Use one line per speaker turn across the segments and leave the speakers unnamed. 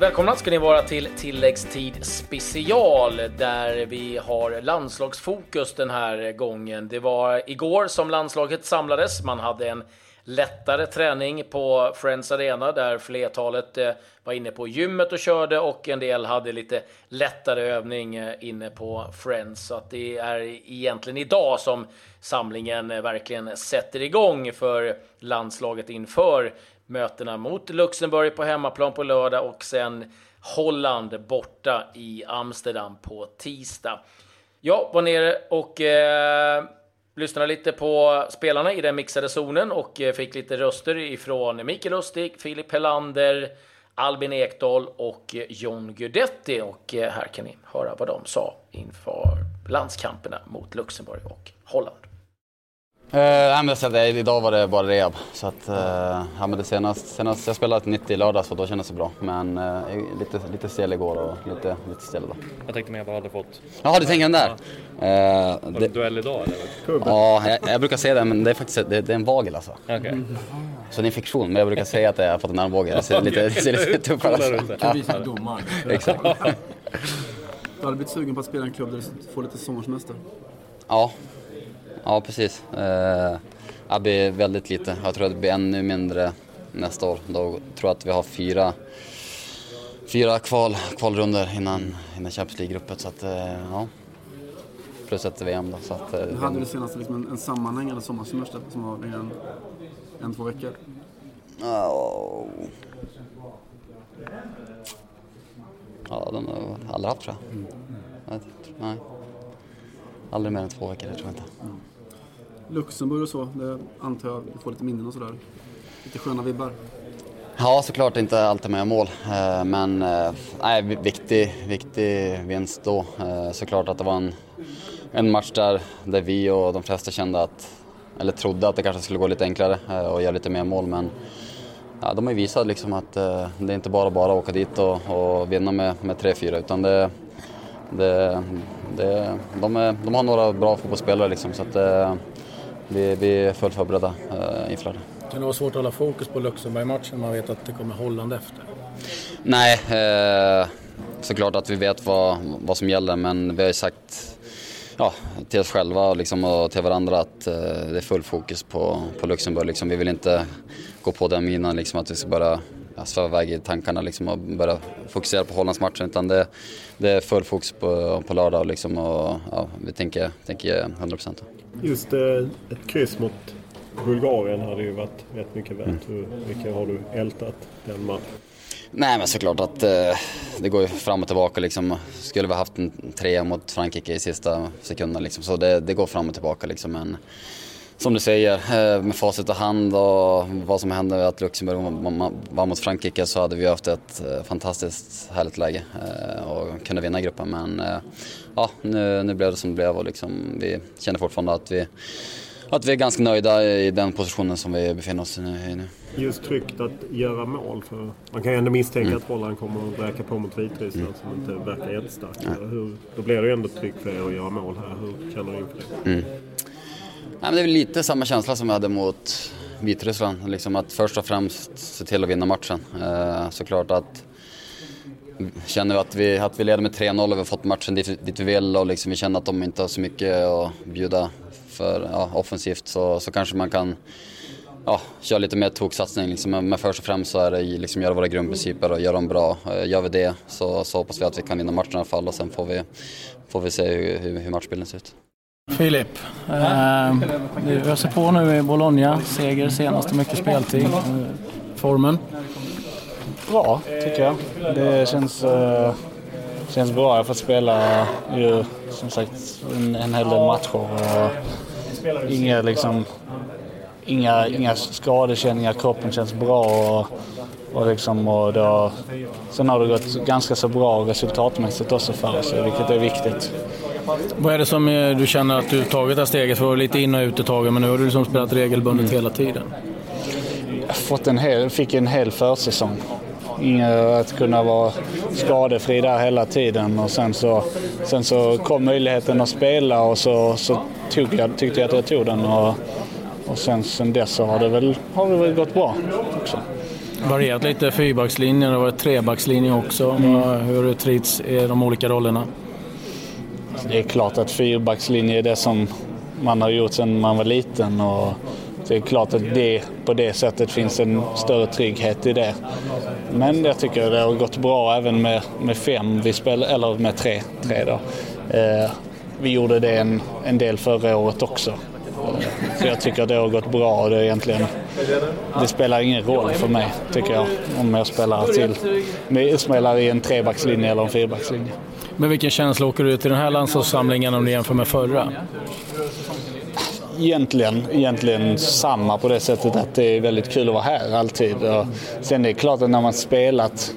välkomna ska ni vara till tilläggstid special där vi har landslagsfokus den här gången. Det var igår som landslaget samlades. Man hade en lättare träning på Friends Arena där flertalet eh, var inne på gymmet och körde och en del hade lite lättare övning eh, inne på Friends. Så att det är egentligen idag som samlingen eh, verkligen sätter igång för landslaget inför mötena mot Luxemburg på hemmaplan på lördag och sen Holland borta i Amsterdam på tisdag. Jag var nere och eh, lyssnade lite på spelarna i den mixade zonen och eh, fick lite röster ifrån Mikael Lustig, Filip Helander, Albin Ekdal och eh, John Guidetti. Och eh, här kan ni höra vad de sa inför landskamperna mot Luxemburg och Holland.
Eh, men så det, idag var det bara rehab. Så att, eh, ja, men det senast, senast jag spelade 90 i lördags och då kändes det bra. Men eh, lite, lite stel igår och lite, lite stel idag.
Jag tänkte mer vad du hade fått.
Jaha, du tänker den där? Ja.
Eh, var det duell idag eller?
Ja, jag, jag, brukar säga det men det är faktiskt det, det är en vagel alltså.
Okay.
Så det är infektion, men jag brukar säga att jag har fått en armbåge. Det ser lite, det ser lite tuffare ut.
Du kan visa domaren.
Exakt.
Du hade blivit sugen på att spela i en klubb där du får lite sommarsemester?
Ja, Ja, precis. Eh, det blir väldigt lite. Jag tror att det blir ännu mindre nästa år. Då tror jag att vi har fyra, fyra kval, kvalrunder innan, innan Champions League-gruppet. Så att, eh, ja. Plus ett VM då. Så att,
eh, hade du senast liksom en, en sammanhängande sommarsemester som var än en, två veckor?
Oh. Ja, den har jag aldrig haft tror jag. Mm. Nej. Aldrig mer än två veckor, det tror jag inte. Mm.
Luxemburg och så, det antar jag du får lite minnen och sådär. Lite sköna vibbar.
Ja, såklart inte alltid med mål. Eh, men eh, nej, viktig, viktig vinst då. Eh, såklart att det var en, en match där, där vi och de flesta kände att, eller trodde att det kanske skulle gå lite enklare och göra lite mer mål. Men ja, de har ju visat liksom att det är inte bara bara att åka dit och, och vinna med, med 3-4 utan det, det, det, de, är, de har några bra fotbollsspelare liksom, så att vi, vi är fullt förberedda uh, inför det.
Kan det vara svårt att hålla fokus på Luxemburg-matchen när man vet att det kommer Holland efter?
Nej, eh, såklart att vi vet vad, vad som gäller men vi har ju sagt ja, till oss själva liksom, och till varandra att eh, det är full fokus på, på Luxemburg. Liksom. Vi vill inte gå på den minan liksom, att vi ska bara sväva iväg i tankarna liksom, och börja fokusera på Hollandsmatchen utan det, det är full fokus på, på lördag liksom, och ja, vi tänker, tänker 100%.
Just eh, ett kryss mot Bulgarien hade ju varit rätt mycket värt. Mm. Hur mycket har du ältat den matchen?
Nej men såklart att eh, det går ju fram och tillbaka liksom. Skulle vi haft en trea mot Frankrike i sista sekunden liksom. Så det, det går fram och tillbaka liksom. Men som du säger, eh, med facit i hand och vad som hände att Luxemburg var mot Frankrike så hade vi haft ett eh, fantastiskt härligt läge eh, och kunde vinna gruppen. Men ja, nu, nu blev det som det blev och liksom, vi känner fortfarande att vi, att vi är ganska nöjda i den positionen som vi befinner oss i nu.
Just tryggt att göra mål. För man kan ju ändå misstänka mm. att Holland kommer att räka på mot Vitryssland mm. som inte verkar jättestarkt. Hur, då blir det ju ändå tryggt för er att göra mål här. Hur känner du inför det? Mm.
Nej, men det är lite samma känsla som vi hade mot Vitryssland. Liksom att först och främst se till att vinna matchen. Eh, såklart att känner vi att vi, att vi leder med 3-0 och vi har fått matchen dit, dit vi vill och liksom vi känner att de inte har så mycket att bjuda för ja, offensivt så, så kanske man kan ja, köra lite mer toksatsning. Liksom. Men först och främst så är det liksom göra våra grundprinciper och göra dem bra. Eh, gör vi det så, så hoppas vi att vi kan vinna matchen i alla fall och sen får vi, får vi se hur, hur matchbilden ser ut.
Filip, eh, du öser på nu i Bologna. Seger senast och mycket speltid. Eh, formen?
Bra, tycker jag. Det känns, eh, känns bra. Jag har fått spela ju, som sagt en, en hel del matcher. Och inga, liksom, inga, inga skadekänningar. Kroppen känns bra. Och, och liksom, och då, sen har det gått ganska så bra resultatmässigt också för oss, vilket är viktigt.
Vad är det som du känner att du tagit det här steget? För lite in och ut ett tag, men nu har du liksom spelat regelbundet mm. hela tiden.
Jag fått en hel, fick en hel försäsong. Att kunna vara skadefri där hela tiden och sen så, sen så kom möjligheten att spela och så, så tog jag, tyckte jag att jag tog den. Och, och sen, sen dess så har det väl, har det väl gått bra också.
varierat lite. Fyrbackslinjen, det har varit trebackslinje också. Hur trivs i de olika rollerna?
Det är klart att fyrbackslinje är det som man har gjort sedan man var liten. Och det är klart att det, på det sättet finns en större trygghet i det. Men jag tycker det har gått bra även med, med fem, vi spel, eller med tre. tre då. Eh, vi gjorde det en, en del förra året också. Eh, så jag tycker att det har gått bra och det är egentligen det spelar ingen roll för mig tycker jag om jag spelar till spelar i en trebackslinje eller en fyrbackslinje.
Men vilken känsla åker du ut i den här landslagssamlingen om du jämför med förra?
Egentligen, egentligen samma på det sättet att det är väldigt kul att vara här alltid. Och sen det klart att när man spelat,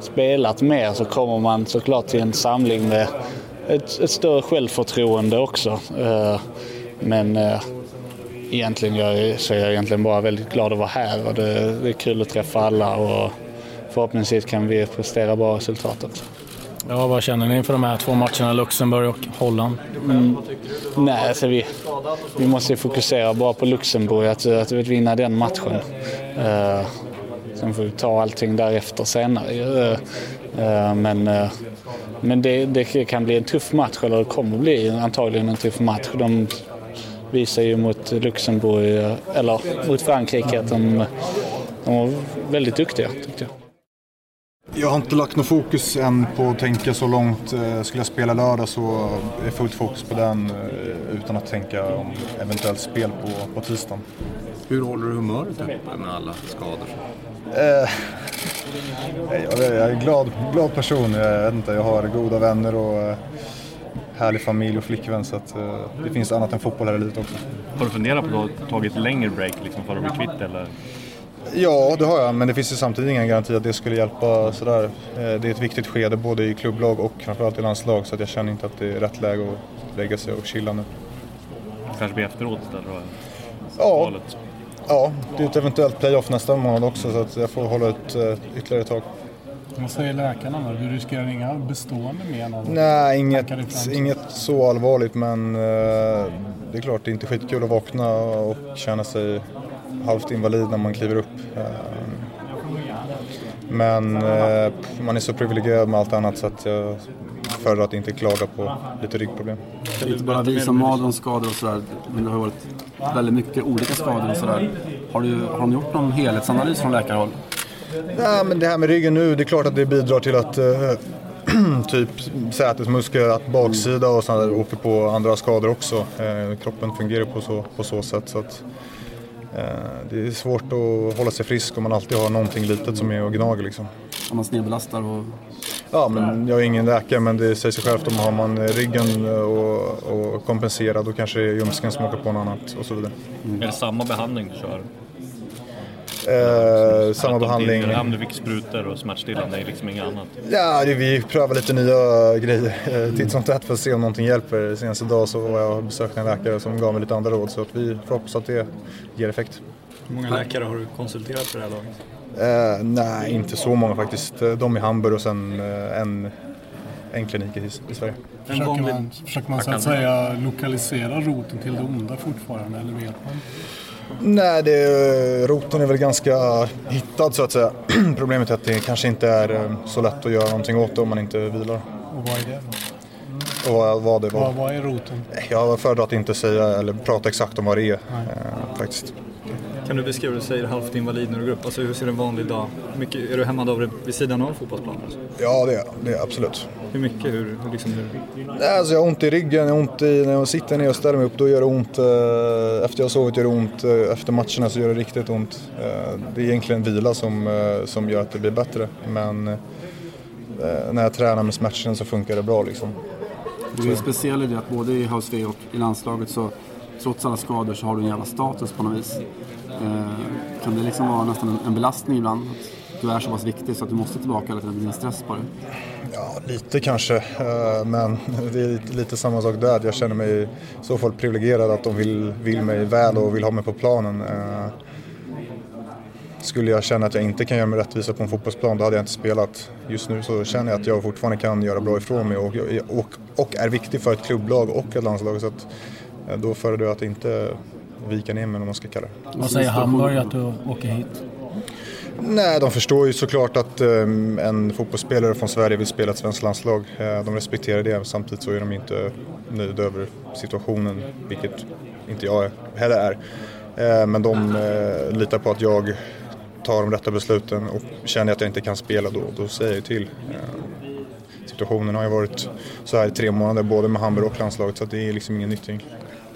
spelat mer så kommer man såklart till en samling med ett, ett större självförtroende också. Eh, men eh, egentligen jag, så är jag egentligen bara väldigt glad att vara här och det, det är kul att träffa alla och förhoppningsvis kan vi prestera bra resultat också.
Ja, vad känner ni inför de här två matcherna, Luxemburg och Holland? Mm.
Nej, alltså vi, vi måste fokusera bara på Luxemburg, att, att vinna den matchen. Uh, sen får vi ta allting därefter senare. Uh, uh, men uh, men det, det, kan bli en tuff match, eller det kommer bli antagligen en tuff match. De visar ju mot Luxemburg, eller mot Frankrike, att de, de var väldigt duktiga tyckte jag.
Jag har inte lagt något fokus än på att tänka så långt. Eh, skulle jag spela lördag så är fullt fokus på den eh, utan att tänka om eventuellt spel på, på tisdagen.
Hur håller du humöret uppe med alla skador?
Eh, jag är en glad, glad person. Jag, vet inte, jag har goda vänner och härlig familj och flickvän så att, eh, det finns annat än fotboll här i livet också.
Har du funderat på att ta ett längre break liksom, för att bli kvitt eller?
Ja, det har jag, men det finns ju samtidigt ingen garanti att det skulle hjälpa sådär. Det är ett viktigt skede både i klubblag och framförallt i landslag så att jag känner inte att det är rätt läge att lägga sig och chilla nu.
Kanske blir efteråt istället?
Ja, ja, det är ett eventuellt playoff nästa månad också så att jag får hålla ut ytterligare ett tag.
Vad säger läkarna då? Du riskerar inga bestående men?
Nej, inget, inget så allvarligt men det är klart det är inte skitkul att vakna och känna sig halvt invalid när man kliver upp. Men man är så privilegierad med allt annat så att jag föredrar att inte klaga på lite ryggproblem.
Det är inte bara vi som de skador och sådär, men det har varit väldigt mycket olika skador och sådär. Har, du, har de gjort någon helhetsanalys från läkarhåll?
Ja, men det här med ryggen nu, det är klart att det bidrar till att uh, typ sätesmuskel, att baksida och sådär åker på andra skador också. Uh, kroppen fungerar på så, på så sätt. Så att, det är svårt att hålla sig frisk om man alltid har någonting litet som är och gnager liksom.
Om man snedbelastar och...
Ja, men jag är ingen läkare men det säger sig självt om har man ryggen och, och kompenserad då kanske det är ljumsken som åker på något annat och så vidare.
Mm. Är det samma behandling du kör?
Eh, samma behandling.
Om du fick sprutor och smärtstillande, är liksom inget annat?
Ja, det, vi prövar lite nya grejer eh, titt som tätt för att se om någonting hjälper. Senaste dag så var jag och besökte en läkare som gav mig lite andra råd så att vi får hoppas att det ger effekt.
Hur många läkare har du konsulterat för det här laget?
Eh, nej, inte så många faktiskt. De i Hamburg och sen eh, en, en klinik i, i Sverige.
Försöker man, försöker man så att säga lokalisera roten till det onda fortfarande, eller vet man?
Nej, det, roten är väl ganska hittad så att säga. Problemet är att det kanske inte är eh, så lätt att göra någonting åt det om man inte vilar.
Och vad är det då?
Och vad, vad det var.
Vad, vad är roten?
Jag föredrar att inte säga eller prata exakt om vad det är eh, faktiskt.
Kan du beskriva, du säger halvt invalid när du går upp, alltså hur ser en vanlig dag mycket, Är du hämmad av det vid sidan av fotbollsplanen?
Ja det är det är absolut.
Hur mycket? Hur, hur liksom, hur?
Alltså jag har ont i ryggen, jag har ont i, när jag sitter ner och ställer mig upp då gör det ont. Eh, efter jag har sovit gör det ont, eh, efter matcherna så gör det riktigt ont. Eh, det är egentligen vila som, som gör att det blir bättre. Men när jag tränar med smärtstillande så funkar det bra liksom.
Du är speciell i det att både i House V och i landslaget så trots alla skador så har du en jävla status på något vis. Eh, kan det liksom vara nästan en belastning ibland? Att du är så pass viktig så att du måste tillbaka hela tiden, det blir en stress på dig?
Ja, lite kanske. Eh, men det är lite samma sak där. Jag känner mig i så fall privilegierad att de vill, vill mig väl och vill ha mig på planen. Eh, skulle jag känna att jag inte kan göra mig rättvisa på en fotbollsplan då hade jag inte spelat. Just nu så känner jag att jag fortfarande kan göra bra ifrån mig och, och, och är viktig för ett klubblag och ett landslag. Så att, då föredrar jag att inte vika ner mig om man ska kalla det.
Vad säger Hamburg att du åker hit?
Nej, de förstår ju såklart att um, en fotbollsspelare från Sverige vill spela ett svenskt landslag. Uh, de respekterar det, samtidigt så är de inte nöjda över situationen, vilket inte jag heller är. Men de litar på att jag tar de rätta besluten och känner jag att jag inte kan spela då, då säger jag till. Situationen har ju varit så här i tre månader både med Hamburg och landslaget så det är liksom ingen nytt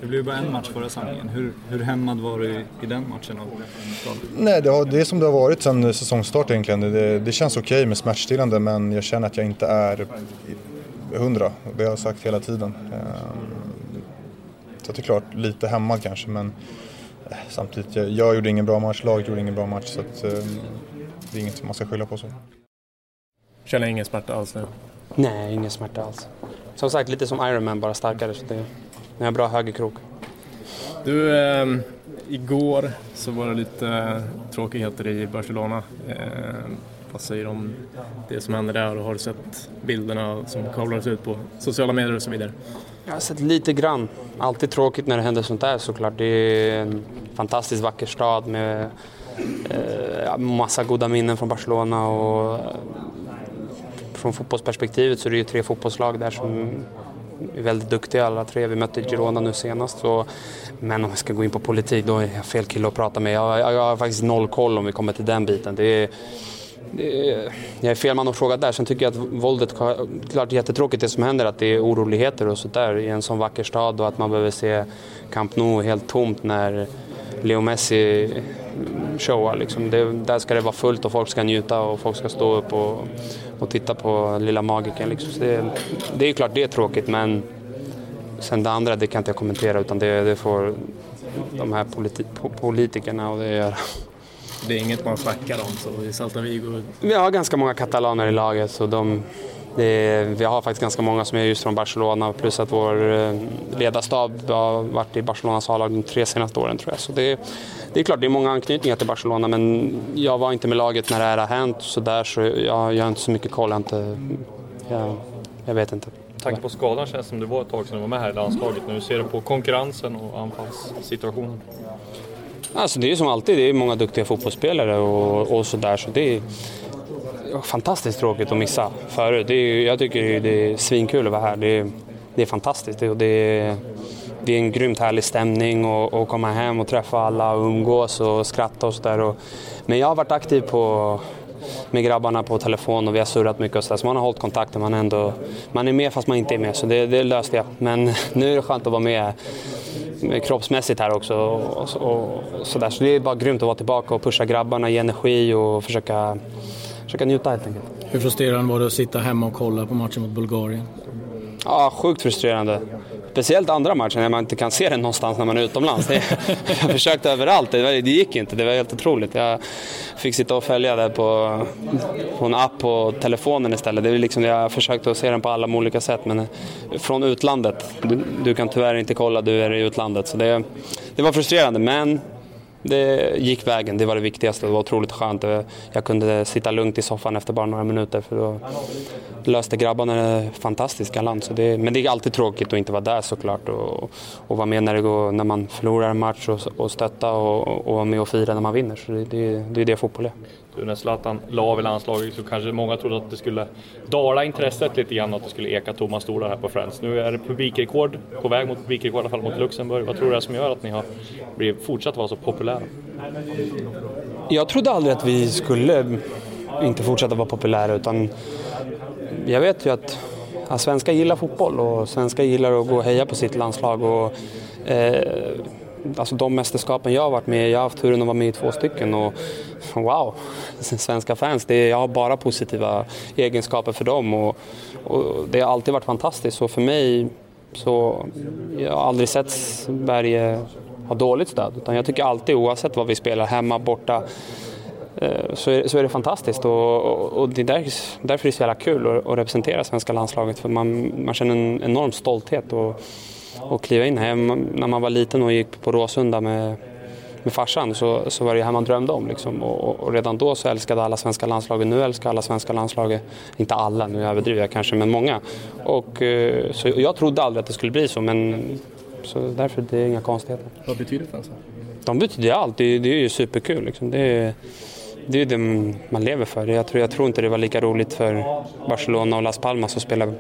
det blev bara en match förra säsongen. Hur, hur hämmad var du i den matchen?
Nej, det, har, det är som det har varit sedan säsongstart egentligen. Det, det känns okej okay med smärtstillande men jag känner att jag inte är hundra. Det har jag sagt hela tiden. Ehm, så det är klart, lite hämmad kanske men eh, samtidigt, jag, jag gjorde ingen bra match, laget gjorde ingen bra match så att, ehm, det är inget man ska skylla på så.
Känner ingen smärta alls nu?
Nej, ingen smärta alls. Som sagt, lite som Ironman, bara starkare. Så det, ni har bra högerkrok.
Du, eh, igår så var det lite eh, tråkigheter i Barcelona. Eh, vad säger du om det som hände där och har du sett bilderna som kablades ut på sociala medier och så vidare?
Jag har sett lite grann. Alltid tråkigt när det händer sånt där såklart. Det är en fantastiskt vacker stad med eh, massa goda minnen från Barcelona och eh, från fotbollsperspektivet så är det ju tre fotbollslag där som väldigt duktiga alla tre. Vi mötte Girona nu senast. Så, men om vi ska gå in på politik då är jag fel kille att prata med. Jag, jag, jag har faktiskt noll koll om vi kommer till den biten. Det är, det är, jag är fel man att fråga där. Sen tycker jag att våldet, klart jättetråkigt det som händer, att det är oroligheter och sådär i en sån vacker stad och att man behöver se Camp Nou helt tomt när Leo Messi showar. Liksom. Det, där ska det vara fullt och folk ska njuta och folk ska stå upp och, och titta på lilla magiken. Liksom. Det, det, är klart det är tråkigt men sen det andra det kan inte jag kommentera utan det, det får de här politi politikerna och det göra.
Det är inget man snackar om så i Salta Vigo?
Vi har ganska många katalaner i laget så de, är, vi har faktiskt ganska många som är just från Barcelona plus att vår eh, ledarstab har varit i Barcelonas A-lag de tre senaste åren tror jag. Så det, det är klart, det är många anknytningar till Barcelona men jag var inte med laget när det här har hänt så där så jag, jag har inte så mycket koll. Jag, inte, jag, jag vet inte.
Tanke på skadan känns det som det var ett tag sedan du var med här i landslaget. Nu ser du på konkurrensen och anfallssituationen?
Alltså det är som alltid, det är många duktiga fotbollsspelare och, och sådär så det är fantastiskt tråkigt att missa förut. Det är, jag tycker det är svinkul att vara här. Det är, det är fantastiskt. Det, är, det är en grymt härlig stämning och, och komma hem och träffa alla och umgås och skratta och sådär. Men jag har varit aktiv på, med grabbarna på telefon och vi har surrat mycket och sådär. Så man har hållit kontakten. Man, ändå, man är med fast man inte är med, så det, det löste jag. Men nu är det skönt att vara med, kroppsmässigt här också. Och, och, och sådär. Så det är bara grymt att vara tillbaka och pusha grabbarna, ge energi och försöka, försöka njuta helt enkelt.
Hur frustrerande var det att sitta hemma och kolla på matchen mot Bulgarien?
Ja, sjukt frustrerande. Speciellt andra matchen när man inte kan se den någonstans när man är utomlands. jag försökte överallt, det, gick inte. Det var helt otroligt. Jag fick sitta och följa det på, på en app på telefonen istället. Det är liksom, jag försökte att se den på alla olika sätt men eh, från utlandet. Du, du kan tyvärr inte kolla, du är i utlandet. Så det, det var frustrerande men det gick vägen, det var det viktigaste. Det var otroligt skönt. Jag kunde sitta lugnt i soffan efter bara några minuter för då löste grabbarna det fantastiskt galant. Så det, men det är alltid tråkigt att inte vara där såklart och, och vara med när, det går, när man förlorar en match och, och stötta och, och vara med och fira när man vinner. Så det, det, det är det fotboll är.
När Zlatan la av i landslaget så kanske många trodde att det skulle dala intresset lite grann och att det skulle eka tomma stolar här på Friends. Nu är det publikrekord, på väg mot publikrekord i alla fall mot Luxemburg. Vad tror du är som gör att ni har blivit, fortsatt vara så populära?
Jag trodde aldrig att vi skulle inte fortsätta vara populära utan jag vet ju att, ja, svenskar gillar fotboll och svenskar gillar att gå och heja på sitt landslag. Och, eh, alltså de mästerskapen jag har varit med i, jag har haft turen att vara med i två stycken och wow, svenska fans, det är, jag har bara positiva egenskaper för dem och, och det har alltid varit fantastiskt. Så för mig så jag har aldrig sett Sverige ha dåligt stöd utan jag tycker alltid oavsett vad vi spelar, hemma, borta, eh, så är, så är det fantastiskt och, och, och det är där, därför är så jävla kul att, att representera svenska landslaget för man, man känner en enorm stolthet och, och kliva in här. När man var liten och gick på Råsunda med, med farsan så, så var det här man drömde om. Liksom. Och, och, redan då så älskade alla svenska landslaget. Nu älskar alla svenska landslaget, inte alla, nu överdriver jag kanske, men många. Och, eh, så jag trodde aldrig att det skulle bli så, men så därför det är inga konstigheter.
Vad betyder fansen?
De betyder allt, det, det är ju superkul. Liksom. Det är, det är det man lever för. Jag tror, jag tror inte det var lika roligt för Barcelona och Las Palmas att spela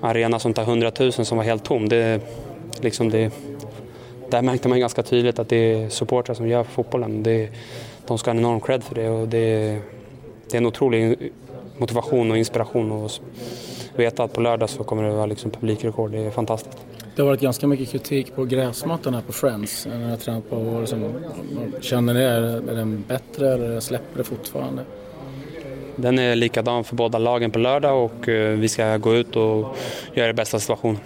arena som tar 100 000 som var helt tom. Det, liksom det, där märkte man ganska tydligt att det är supportrar som gör fotbollen. Det, de ska ha en enorm cred för det och det, det är en otrolig motivation och inspiration att veta att på lördag så kommer det vara liksom publikrekord. Det är fantastiskt.
Det har varit ganska mycket kritik på gräsmattan här på Friends. När jag tränat på, liksom, känner ni, är den bättre eller släpper det fortfarande?
Den är likadan för båda lagen på lördag och eh, vi ska gå ut och göra det bästa situationen.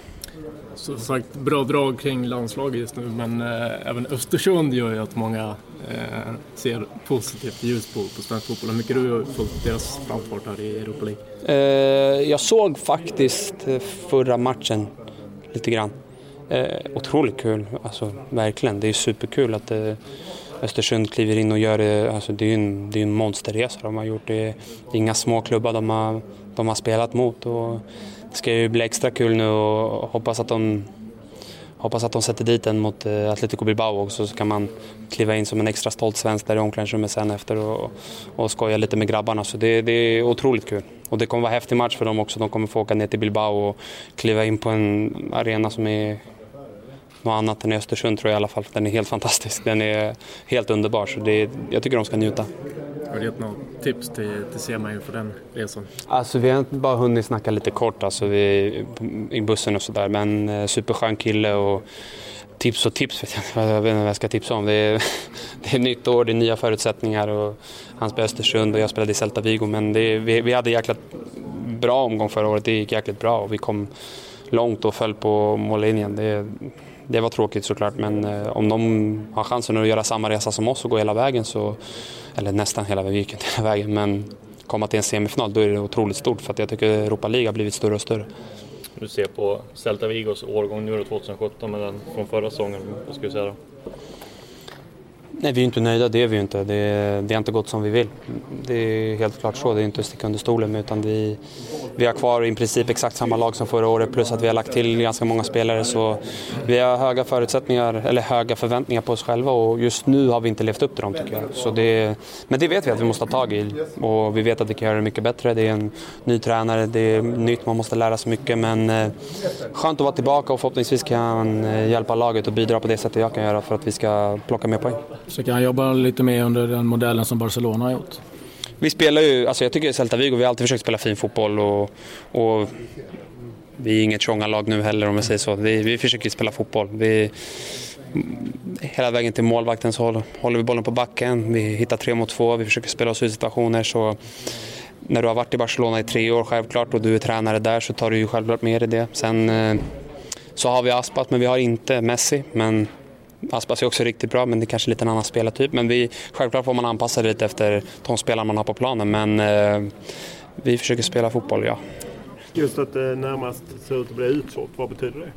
Som sagt, bra drag kring landslaget just nu, men eh, även Östersund gör ju att många eh, ser positivt ljus på, på svensk fotboll. Hur mycket du har följt deras framfart här i Europa League?
Eh, jag såg faktiskt eh, förra matchen lite grann. Eh, otroligt kul, alltså verkligen. Det är superkul att eh, Östersund kliver in och gör det. Alltså, det är ju en, det är en monsterresa de har gjort. Det är, det är inga små klubbar de har, de har spelat mot. Och det ska ju bli extra kul nu och hoppas att de Hoppas att de sätter dit en mot eh, Atletico Bilbao också så kan man kliva in som en extra stolt svensk där i omklädningsrummet sen efter och, och skoja lite med grabbarna. Så det, det, är otroligt kul. Och det kommer vara en häftig match för dem också. De kommer få åka ner till Bilbao och kliva in på en arena som är något annat än i Östersund tror jag i alla fall. Den är helt fantastisk. Den är helt underbar så det, jag tycker de ska njuta.
Har du gett några tips till, till Sema inför den resan?
Alltså vi har bara hunnit snacka lite kort alltså, vi, i bussen och sådär men eh, superskön kille och tips och tips vet jag, jag vet inte vad jag ska tipsa om. Det är, det är nytt år, det är nya förutsättningar och han spelar Östersund och jag spelade i Celta Vigo men det, vi, vi hade jäkligt bra omgång förra året, det gick jäkligt bra och vi kom långt och föll på mållinjen. Det, det var tråkigt såklart men eh, om de har chansen att göra samma resa som oss och gå hela vägen så, eller nästan hela vägen, vi gick inte hela vägen, men komma till en semifinal då är det otroligt stort för att jag tycker Europa League har blivit större och större.
Du ser på Celta Vigos årgång nu 2017 med den från förra säsongen, vad ska du säga då?
Nej, vi är inte nöjda, det är vi inte. Det, det har inte gått som vi vill. Det är helt klart så, det är inte att sticka under stolen med, utan vi, vi har kvar i princip exakt samma lag som förra året plus att vi har lagt till ganska många spelare så vi har höga förutsättningar, eller höga förväntningar på oss själva och just nu har vi inte levt upp till dem tycker jag. Så det, men det vet vi att vi måste ta tag i och vi vet att vi kan göra det mycket bättre. Det är en ny tränare, det är nytt, man måste lära sig mycket men eh, skönt att vara tillbaka och förhoppningsvis kan eh, hjälpa laget och bidra på det sättet jag kan göra för att vi ska plocka mer poäng.
Så kan han jobba lite mer under den modellen som Barcelona har gjort?
Vi spelar ju, alltså jag tycker Celta Vigo, vi har alltid försökt spela fin fotboll och, och vi är inget lag nu heller om jag säger så. Vi, vi försöker spela fotboll. Vi, hela vägen till målvakten så håller vi bollen på backen, vi hittar tre mot två, vi försöker spela oss ur situationer. Så när du har varit i Barcelona i tre år självklart och du är tränare där så tar du ju självklart med dig det. Sen eh, så har vi Aspat men vi har inte Messi. Men Aspas är också riktigt bra, men det är kanske lite en annan spelartyp. Men vi, självklart får man anpassa det lite efter de spelare man har på planen, men eh, vi försöker spela fotboll, ja.
Just att det närmast ser ut att bli utsålt, vad betyder det?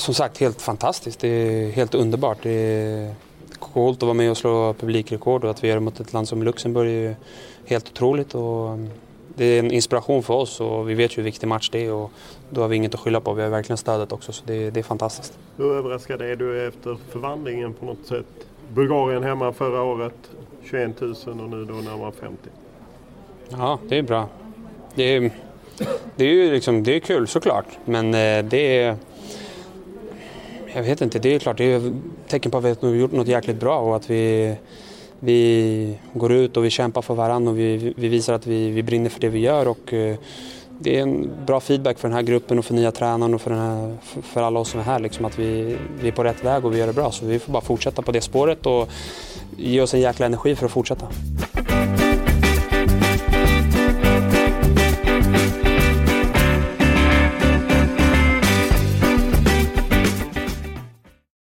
Som sagt, helt fantastiskt. Det är helt underbart. Det är coolt att vara med och slå publikrekord och att vi gör det mot ett land som Luxemburg är helt otroligt. Och det är en inspiration för oss och vi vet ju hur viktig match det är och då har vi inget att skylla på. Vi har verkligen stödet också så det, det är fantastiskt.
Hur överraskad är du efter förvandlingen på något sätt? Bulgarien hemma förra året 21 000 och nu då närmare 50.
Ja, det är bra. Det är, det är ju liksom, det är kul såklart men eh, det är jag vet inte, det är klart det är tecken på att vi har gjort något jäkligt bra och att vi vi går ut och vi kämpar för varandra och vi, vi visar att vi, vi brinner för det vi gör. Och, eh, det är en bra feedback för den här gruppen och för nya tränaren och för, den här, för alla oss som är här. Liksom, att vi, vi är på rätt väg och vi gör det bra. Så vi får bara fortsätta på det spåret och ge oss en jäkla energi för att fortsätta.